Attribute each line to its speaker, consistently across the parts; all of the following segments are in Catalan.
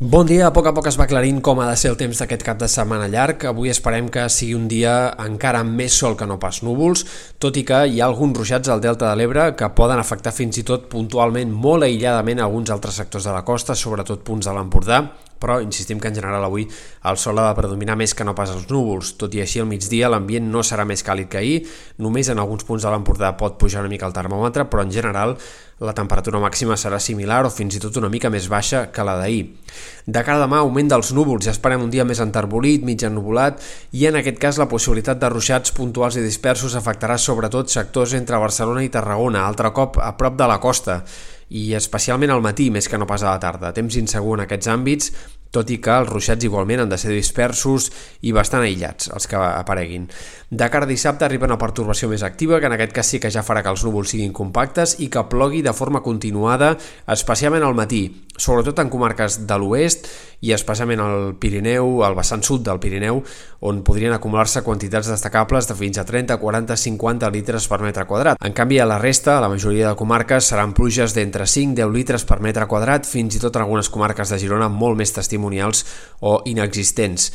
Speaker 1: Bon dia, a poc a poc es va aclarint com ha de ser el temps d'aquest cap de setmana llarg. Avui esperem que sigui un dia encara amb més sol que no pas núvols, tot i que hi ha alguns ruixats al Delta de l'Ebre que poden afectar fins i tot puntualment molt aïlladament alguns altres sectors de la costa, sobretot punts de l'Empordà, però insistim que en general avui el sol ha de predominar més que no pas els núvols. Tot i així, al migdia l'ambient no serà més càlid que ahir, només en alguns punts de l'Empordà pot pujar una mica el termòmetre, però en general la temperatura màxima serà similar o fins i tot una mica més baixa que la d'ahir. De cara a demà, augment dels núvols, ja esperem un dia més enterbolit, mig ennubulat, i en aquest cas la possibilitat de ruixats puntuals i dispersos afectarà sobretot sectors entre Barcelona i Tarragona, altre cop a prop de la costa i especialment al matí més que no pas a la tarda. Temps insegur en aquests àmbits, tot i que els ruixats igualment han de ser dispersos i bastant aïllats, els que apareguin. De cara a dissabte arriba una pertorbació més activa, que en aquest cas sí que ja farà que els núvols siguin compactes i que plogui de forma continuada, especialment al matí, sobretot en comarques de l'oest i especialment al Pirineu, al vessant sud del Pirineu, on podrien acumular-se quantitats destacables de fins a 30, 40, 50 litres per metre quadrat. En canvi, a la resta, a la majoria de comarques, seran pluges d'entre 5 10 litres per metre quadrat, fins i tot en algunes comarques de Girona molt més testimonials o inexistents.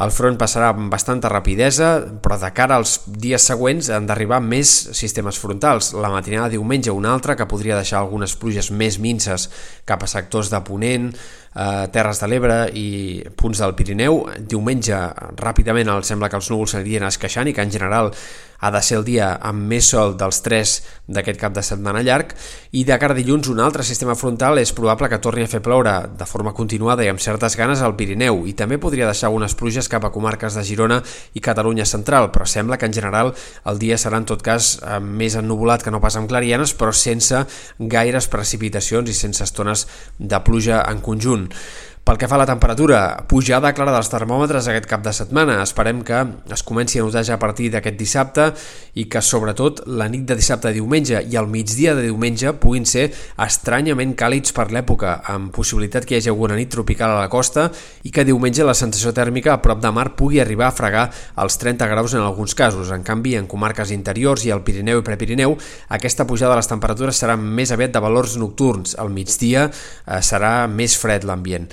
Speaker 1: El front passarà amb bastanta rapidesa, però de cara als dies següents han d'arribar més sistemes frontals. La matinada de diumenge una altra que podria deixar algunes pluges més minces cap a sectors de Ponent, eh, Terres de l'Ebre i punts del Pirineu. Diumenge ràpidament el sembla que els núvols s'anirien esqueixant i que en general ha de ser el dia amb més sol dels tres d'aquest cap de setmana llarg i de cara a dilluns un altre sistema frontal és probable que torni a fer ploure de forma continuada i amb certes ganes al Pirineu i també podria deixar unes pluges cap a comarques de Girona i Catalunya central, però sembla que en general el dia serà en tot cas eh, més ennubulat que no pas amb clarianes, però sense gaires precipitacions i sense estones de pluja en conjunt. und Pel que fa a la temperatura, pujada clara dels termòmetres aquest cap de setmana. Esperem que es comenci a notar ja a partir d'aquest dissabte i que sobretot la nit de dissabte a diumenge i el migdia de diumenge puguin ser estranyament càlids per l'època, amb possibilitat que hi hagi alguna nit tropical a la costa i que diumenge la sensació tèrmica a prop de mar pugui arribar a fregar els 30 graus en alguns casos. En canvi, en comarques interiors i al Pirineu i Prepirineu, aquesta pujada de les temperatures serà més aviat de valors nocturns. Al migdia eh, serà més fred l'ambient.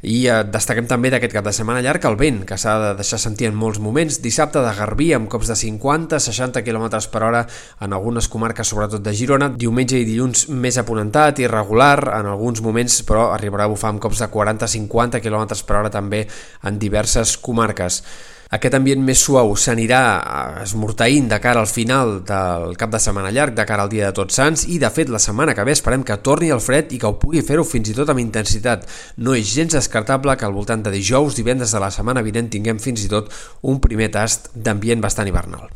Speaker 1: I eh, destaquem també d'aquest cap de setmana llarg el vent, que s'ha de deixar sentir en molts moments. Dissabte de Garbí amb cops de 50-60 km per hora en algunes comarques, sobretot de Girona. Diumenge i dilluns més aponentat, irregular, en alguns moments però arribarà a bufar amb cops de 40-50 km per hora també en diverses comarques. Aquest ambient més suau s'anirà esmorteint de cara al final del cap de setmana llarg, de cara al dia de Tots Sants, i de fet la setmana que ve esperem que torni el fred i que ho pugui fer-ho fins i tot amb intensitat. No és gens descartable que al voltant de dijous, divendres de la setmana vinent tinguem fins i tot un primer tast d'ambient bastant hivernal.